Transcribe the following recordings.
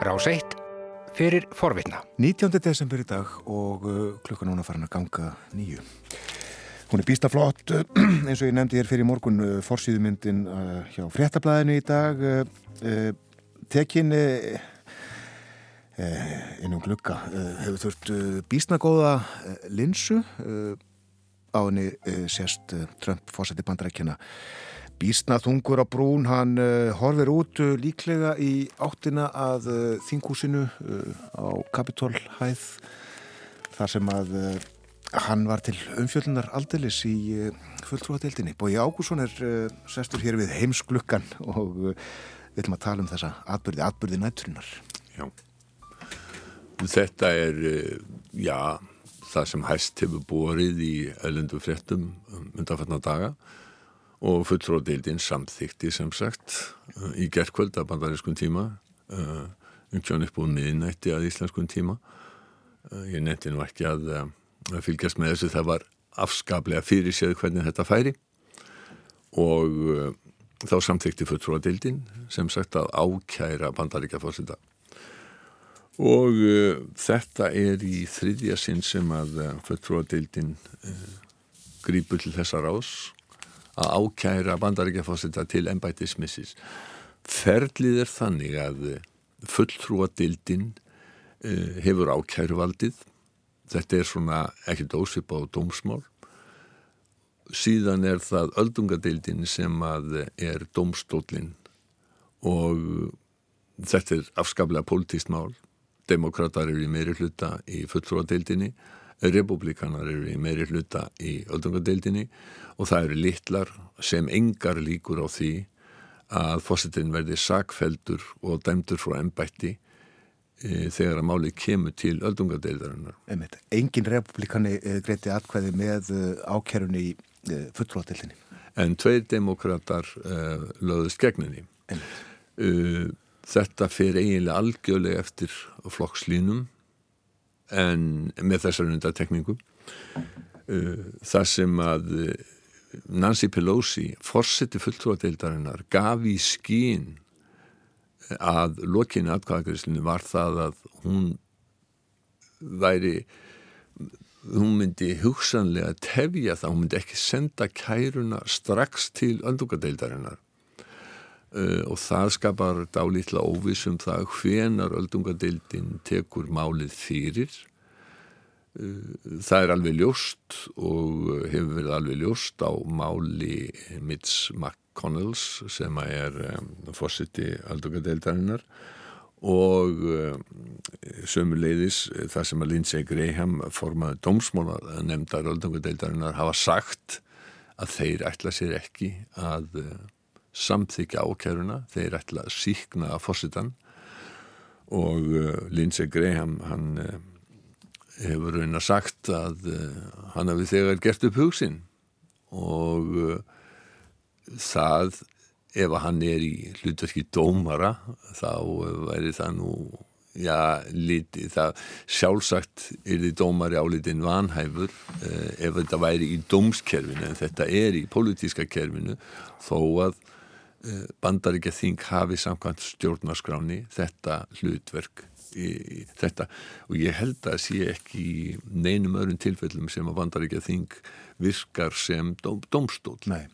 Rás 1 fyrir forvitna. 19. desember í dag og uh, klukkan núna farin að ganga nýju. Hún er býsta flott, uh, eins og ég nefndi hér fyrir morgun, uh, forsýðumyndin hjá fréttablaðinu í dag, tekin innum glukka, hefur þurft býstna góða linsu, á henni sérst Trump fórsætti bandarækjana Býstna þungur á brún, hann uh, horfir út uh, líklega í áttina að uh, þingúsinu á Kapitólhæð þar sem að hann var til umfjöldunar aldelis í fulltrúadeildinni. Bói Ágússon er sestur hér við heimsklukkan og við ætlum að tala um þessa atbyrði, atbyrði nætturinnar. Já, þetta er, já, það sem hæst hefur borið í öllundu fréttum undanfarnar daga og fulltróðdeildin samþykti sem sagt uh, í gerðkvöld að bandarískun tíma uh, um kjón upp úr miðnætti að íslenskun tíma. Uh, ég nefndi nú ekki að fylgjast með þessu. Það var afskaplega fyrir séð hvernig þetta færi. Og þá samþykti fulltróðdeildin sem sagt að ákæra bandaríkja fórsita og þetta er í þriðja sinn sem að fulltróðdeildin grýpur til þessa rás að ákæra bandaríkjafósita til ennbætismissis. Ferlið er þannig að fulltrúadildin uh, hefur ákæruvaldið. Þetta er svona ekkert ósip á dómsmál. Síðan er það öldungadildin sem að er dómstólinn og þetta er afskaplega politíst mál. Demokrater eru í meiri hluta í fulltrúadildinni republikanar eru í meiri hluta í öldungadeildinni og það eru litlar sem engar líkur á því að fósittin verði sakfeldur og dæmdur frá ennbætti e, þegar að málið kemur til öldungadeildarinnar. Engin republikani e, greiti atkvæði með e, ákerunni í e, fulltróðdeildinni. En tveir demokrater e, löðist gegninni. Þetta fyrir eiginlega algjörlega eftir flokkslínum en með þessar undatekningu uh, það sem að uh, Nancy Pelosi fórseti fulltrúadeildarinnar gaf í skín að lokinu atkvæðagriðslinu var það að hún væri hún myndi hugsanlega tefja það, hún myndi ekki senda kæruna strax til öldungadeildarinnar uh, og það skapar dálítla óvissum það hvenar öldungadeildin tekur málið fyrir. Uh, það er alveg ljóst og hefur verið alveg ljóst á máli Mitch McConnells sem er um, fósiti öldungadeildarinnar og um, sömuleiðis það sem að Lindsey Graham formaði dómsmóla nefndar öldungadeildarinnar hafa sagt að þeir ætla sér ekki að uh, samþykja ákæruna, þeir ætla að síkna að fósitan og uh, Lindsey Graham hann uh, hefur raun að sagt að uh, hann hafi þegar gert upp hugsin og það ef hann er í hlutverki dómara þá væri það nú já, liti, það sjálfsagt er því dómari álitinn vanhæfur ef þetta væri í dómskerfinu en þetta er í politíska kerfinu þó að Eh, bandaríkja þing hafi samkvæmt stjórnarskráni þetta hlutverk í, í þetta. Og ég held að sé ekki neinum öðrum tilfellum sem að bandaríkja þing virkar sem dóm, domstól Nei,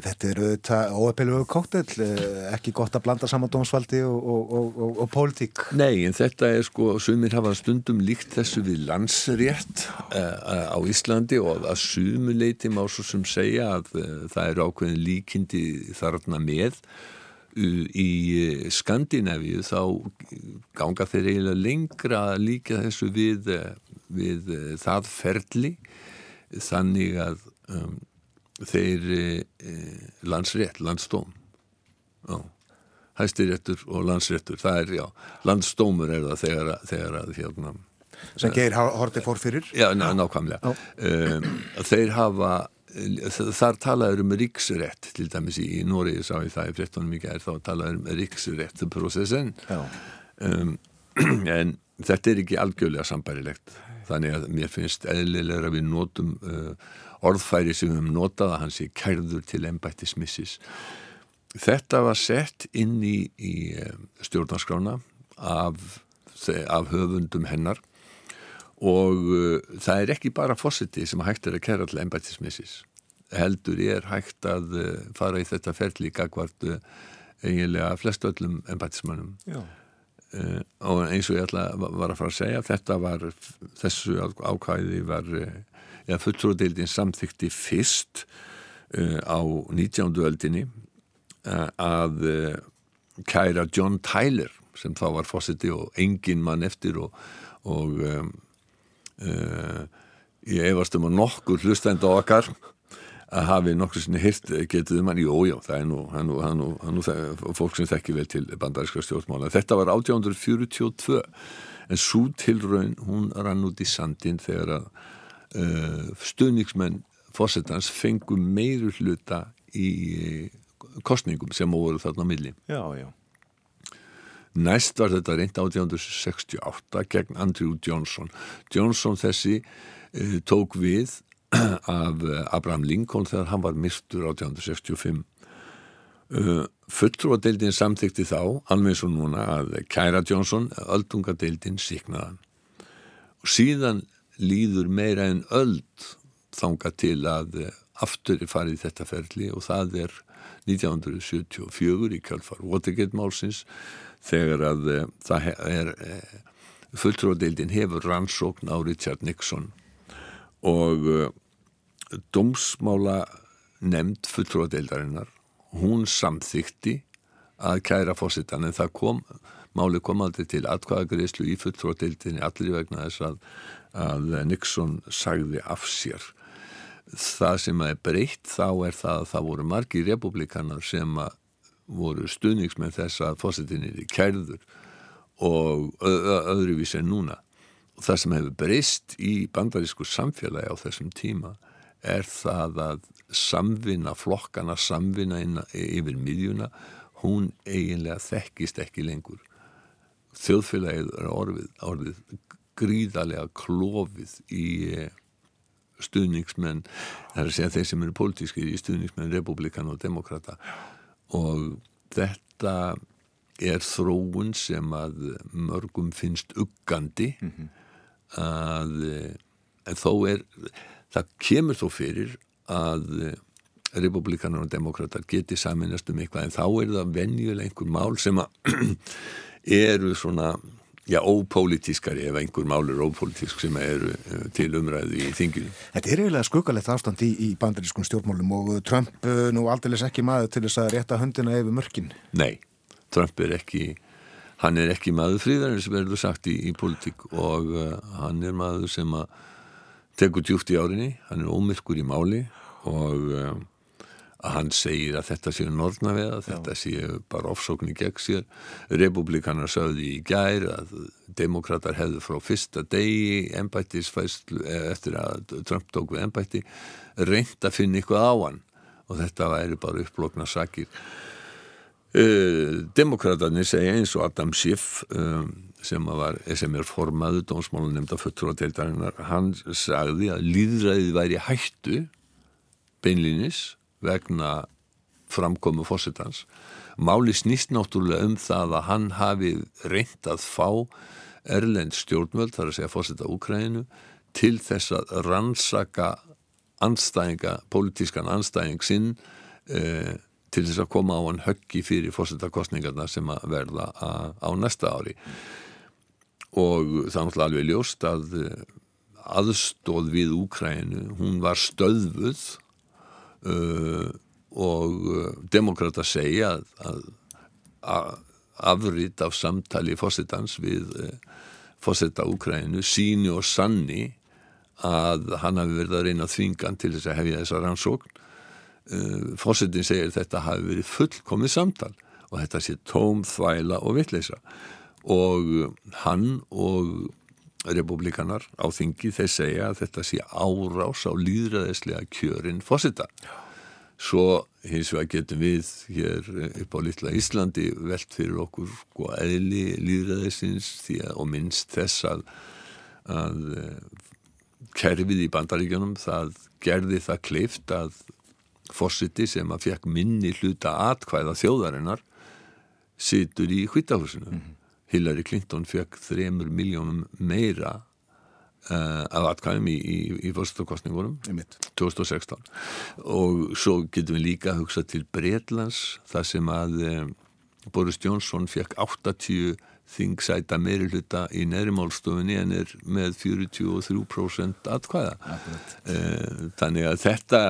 þetta er auðvitað óepilugu kóttel, eh, ekki gott að blanda saman dómsvaldi og, og, og, og pólitík. Nei, en þetta er sko sumir hafa stundum líkt þessu við landsrétt uh, á Íslandi og að sumuleiti má svo sem segja að uh, það eru ákveðin líkindi þarna með í Skandinavíu þá ganga þeir eiginlega lengra líka þessu við, við það ferli þannig að um, þeir e, landsrétt, landstóm hæstiréttur og landsréttur það er, já, landstómur er það þegar, þegar að hérna sem Geir Horti fór fyrir. Já, ná, nákvæmlega. Um, þeir hafa þar talaður um riksrétt til dæmis í Nóri sá ég það í frettunum í gerð þá talaður um riksrétt processen um, en þetta er ekki algjörlega sambærilegt. Þannig að mér finnst eðlilega að við notum uh, orðfæri sem við höfum notað að hans er kærður til ennbættismissis. Þetta var sett inn í, í uh, stjórnarskrána af, af höfundum hennar og uh, það er ekki bara fósiti sem hægt er að kæra til embættismissis heldur er hægt að uh, fara í þetta ferli gagvart uh, eiginlega flest öllum embættismannum uh, og eins og ég ætla var að fara að segja þetta var, þessu ákvæði var uh, fulltróðdeildin samþykti fyrst uh, á 19. öldinni að kæra John Tyler sem þá var fósiti og engin mann eftir og, og um, uh, ég efast um að nokkur hlustend á okkar að hafi nokkur sinni hirt getið um hann, jójá, það er nú, hann, hann, hann, fólk sem þekki vel til bandaríska stjórnmála. Þetta var 1842 en svo tilraun hún rann út í sandin þegar að uh, stuðningsmenn fósettans fengu meiru hluta í kostningum sem voru þarna á milli. Já, já. Næst var þetta reynd 1868 gegn Andrew Johnson. Johnson þessi uh, tók við af Abraham Lincoln þegar hann var myrtur 1865. Uh, Fulltrúadeildin samþykti þá, alveg svo núna, að Kæra Johnson, öldungadeildin, síknaðan. Og síðan líður meira en öld þanga til að aftur er farið þetta ferli og það er 1974 í kjálfar Watergate málsins þegar að uh, það er uh, fulltrúadeildin hefur rannsókn á Richard Nixon og uh, dómsmála nefnd fulltrúadeildarinnar hún samþykti að kæra fósittan en það kom máli kom aldrei til atkvæðagreyslu í fulltrúadeildinni allir vegna þess að, að Nixon sagði af sér. Það sem er breytt þá er það að það voru margi republikanar sem voru stuðningsmenn þess að fósittinni er kærður og öðruvís en núna. Og það sem hefur breyst í bandarísku samfélagi á þessum tíma er það að samvinna flokkana, samvinna yfir miðjuna, hún eiginlega þekkist ekki lengur. Þjóðfélagið er orðið, orðið gríðarlega klófið í eh, stuðningsmenn það er að segja þeir sem eru pólitískir í stuðningsmenn republikan og demokrata og þetta er þróun sem að mörgum finnst uggandi mm -hmm. að þó er það kemur þó fyrir að republikanar og demokrater geti saminast um eitthvað en þá er það venjulega einhver mál sem að eru svona já, ópolítískari ef einhver mál er ópolítísk sem eru til umræðu í þinginu. Þetta er eiginlega skuggalegt ástand í, í bandarískun stjórnmálum og Trump nú aldrei ekki maður til þess að rétta höndina yfir mörkin. Nei, Trump er ekki hann er ekki maður fríðarinn sem verður sagt í, í politík og uh, hann er maður sem tekur djúft í árinni, hann er ómyrkur í máli og um, að hann segir að þetta séu nortna við að þetta séu bara ofsókn í gegn sér. Republikanar sögði í gær að demokrater hefðu frá fyrsta degi ennbættisfæslu eh, eftir að Trump tók við ennbætti reynd að finna ykkur á hann og þetta væri bara upplokna sakir. Uh, Demokraterni segja eins og Adam Schiff um, sem, var, sem er formaður dómsmálun nefnda fulltrúadeildarinnar hann sagði að líðræðið væri hættu beinlinis vegna framkomu fósittans. Máli snýst náttúrulega um það að hann hafi reynd að fá Erlend stjórnvöld, þar að segja fósitta Úkræninu, til þess að rannsaka anstæðinga, pólitískan anstæðing sinn eh, til þess að koma á hann höggi fyrir fósittakostningarna sem að verða á næsta ári og það er alveg ljóst að eh, aðstóð við Úkrænu, hún var stöðvuð uh, og uh, demokrata segja að, að afrýtt af samtali fósittans við uh, fósitta Úkrænu síni og sanni að hann hafi verið að reyna þvingan til þess að hefja þessa rannsókn. Uh, fósittin segir þetta hafi verið fullkomið samtal og þetta sé tóm, þvæla og vittleisa og hann og republikanar á þingi þeir segja að þetta sé árás á líðræðislega kjörin fósita svo hins vegar getum við hér upp á litla Íslandi velt fyrir okkur sko eðli líðræðisins að, og minnst þess að, að kerfið í bandaríkjunum það gerði það kleift að fósiti sem að fekk minni hluta atkvæða þjóðarinnar situr í hvitahúsinu mm -hmm Hillary Clinton fekk þremur miljónum meira uh, af atkvæðum í, í, í fórstakostningunum 2016 og svo getum við líka að hugsa til Breitlands þar sem að um, Boris Johnson fekk 80 þingsæta meiri hluta í neðrimálstofunni en er með 43% atkvæða. Uh, þannig að þetta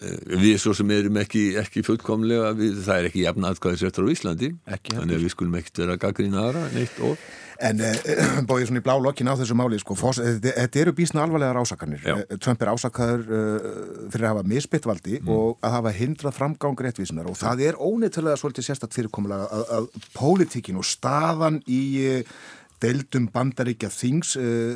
við svo sem erum ekki, ekki fullkomlega, við, það er ekki jafn atkvæðisrættur á Íslandi, ekki, þannig að við skulum ekkert vera gaggrína aðra neitt og En uh, bóðið svona í blá lokkin á þessu máli, sko, fós, þetta eru bísna alvarlegar ásakarnir. Já. Trump er ásakaður uh, fyrir að hafa misbytt valdi mm. og að hafa hindrað framgang réttvísunar og það er óneittalega svolítið sérstatt fyrirkomulega að, að pólitíkin og staðan í uh, deildum bandaríkja þings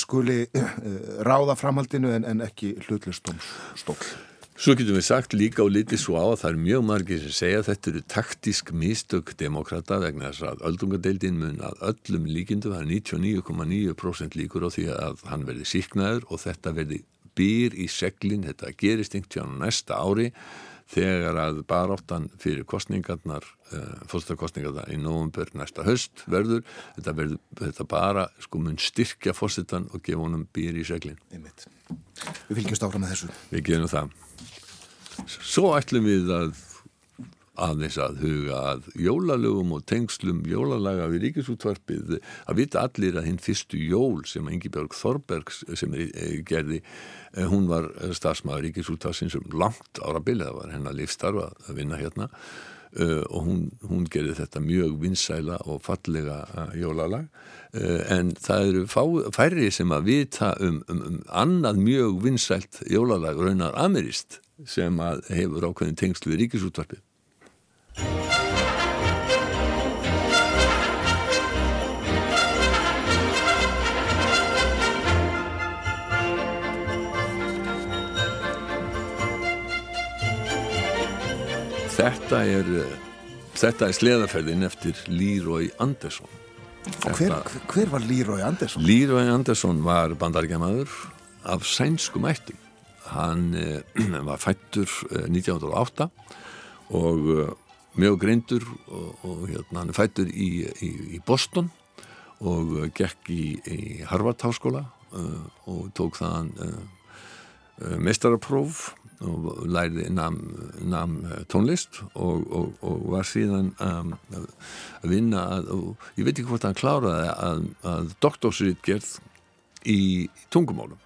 skuli ráða framhaldinu en, en ekki hlutlustól. Svo getum við sagt líka og litið svo á að það er mjög margir sem segja að þetta eru taktísk mistök demokrata vegna þess að öldungadeildin mun að öllum líkindu, það er 99,9% líkur á því að hann verði síknaður og þetta verði býr í seglin, þetta gerist einhvern næsta ári þegar að baráttan fyrir kostningarnar, uh, fórstakostningarnar í november næsta höst verður, þetta verður þetta bara sko mun styrkja fórsetan og gefa honum býr í seglin. Við fylgjumst áfram með þessu. Við gerum það. Svo ætlum við að aðeins að huga að jólalögum og tengslum jólalaga við ríkisútvarpið að vita allir að hinn fyrstu jól sem Ingi Björg Þorbergs sem er, er, gerði, hún var starfsmaður ríkisútvarsins um langt ára bilið, það var hennar lífstarfa að vinna hérna uh, og hún, hún gerði þetta mjög vinsæla og fallega uh, jólalag uh, en það eru fá, færri sem að vita um, um, um annað mjög vinsælt jólalag raunar amerist sem hefur ákveðin tengslu við ríkisútvarpið. Þetta er, þetta er sleðaferðin eftir Leroy Anderson. Og hver, hver var Leroy Anderson? Leroy Anderson var bandaríkjamaður af sænskum ættum. Hann eh, var fættur eh, 1908 og eh, mjög greindur og, og hérna, hann er fættur í, í, í Boston og eh, gekk í, í Harvard háskóla uh, og tók þaðan mestarapróf og læriði nam, nam tónlist og, og, og var síðan um, að vinna að, og ég veit ekki hvort hann kláraði að, að doktorsritgerð í tungumálum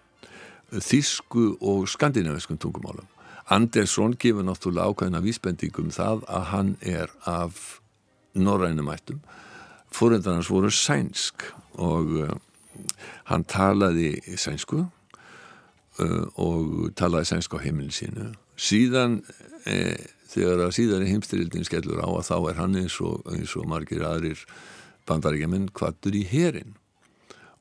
þísku og skandinaviskum tungumálum. Andersson gefur náttúrulega ákveðina vísbendingum það að hann er af norrænumættum fóröndar hans voru sænsk og uh, hann talaði sænsku og talaði sænsk á heimilin sínu. Síðan eh, þegar að síðan heimstyrildin skellur á að þá er hann eins og, eins og margir aðrir bandaríkjaman kvattur í herin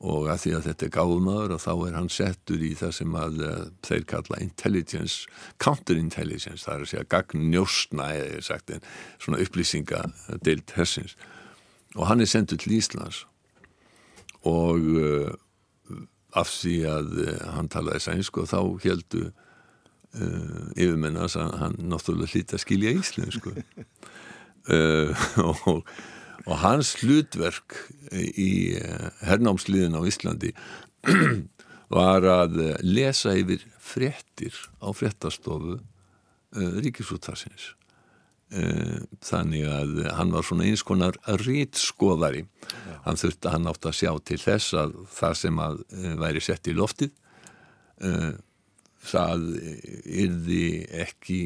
og að því að þetta er gáðumadur og þá er hann settur í það sem að uh, þeir kalla intelligence, counterintelligence það er að segja gagn njóstna eða sagt svona upplýsinga deilt hersins. Og hann er sendur til Íslands. Og af því að uh, hann talaði sænsku og þá heldu yfirmennas að hann náttúrulega hlýtti að skilja íslensku. Og og hans hlutverk í eh, hernámsliðin á Íslandi var að lesa yfir fréttir á fréttastofu uh, ríkisúttarsins uh, þannig að hann var svona eins konar rítskoðari hann þurfti að hann átt að sjá til þess að það sem að uh, væri sett í loftið það yrði ekki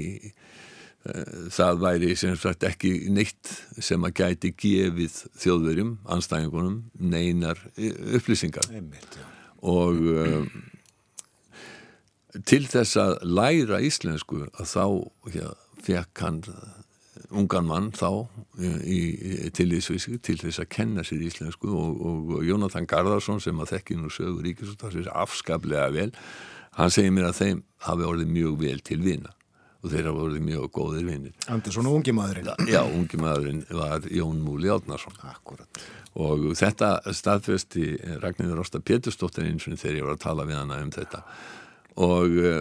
það væri sem sagt ekki neitt sem að gæti gefið þjóðverjum, anstæðingunum neinar upplýsingar. Einmitt, og um, til þess að læra íslensku að þá ja, fekk hann ungan mann þá í, í tilíðsvísi til þess að kenna sér íslensku og, og Jónatan Garðarsson sem að þekki nú sögur ríkisúttar afskaplega vel, hann segir mér að þeim hafi orðið mjög vel til vina og þeirra voruð mjög góðir vinnir. Andersson og ungi maðurinn. Já, ungi maðurinn var Jón Múli Átnarsson. Akkurat. Og þetta staðfesti Ragnhildur Rósta Pétursdóttir eins og þegar ég var að tala við hana um þetta. Og uh,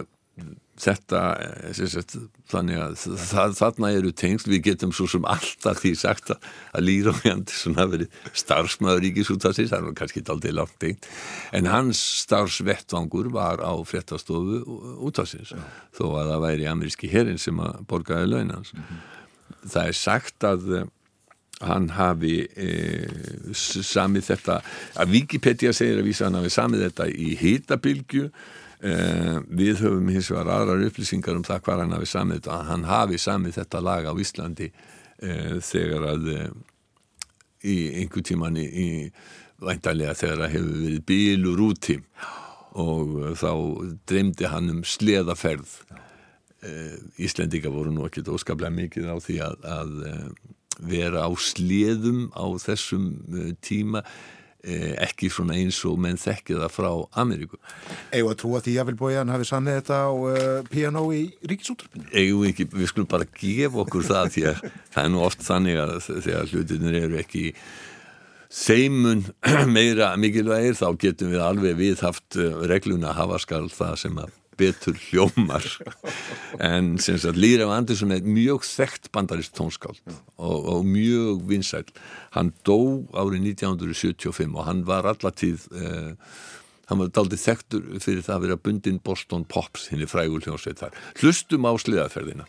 þetta eh, sagt, þannig að það, þarna eru tengsl, við getum svo sem alltaf því sagt að, að Jandsson hafi verið starfsmæður ríkisúttasins, það var kannski aldrei langt tengt, en hans starfsvettvangur var á fréttastofu úttasins, ja. þó að það væri ameríski herrin sem að borgaði launans. Mm -hmm. Það er sagt að eh, hann hafi e, samið þetta, að Wikipedia segir að vísa hann hafi samið þetta í hýtabilgju Eh, við höfum hins vegar aðrar upplýsingar um það hvað hann hafi samið þetta hann hafi samið þetta lag á Íslandi eh, þegar að eh, í einhver tíman í, í væntalega þegar að hefur verið bílur úti. Og þá dreymdi hann um sleðaferð. Íslendinga voru nú ekkit óskaplega mikið á því að, að vera á sleðum á þessum tíma ekki svona eins og menn þekkið það frá Ameríku Egu að trúa því að Vilbójan hafi sannið þetta á uh, piano í ríkisútrafinu? Egu ekki, við skulum bara gefa okkur það því að það er nú oft þannig að þegar hlutinir eru ekki þeimun meira mikilvægir þá getum við alveg við haft eh, regluna að hafa skall það sem að betur hljómar. En sem sagt Lýraf Andersson er mjög þekkt bandarist tónskáld og, og mjög vinsæl hann dó árið 1975 og hann var allatíð eh, hann var daldið þekktur fyrir það að vera bundin Boston Pops hinn í frægul hljómsveit þar. Hlustum á sliðaferðina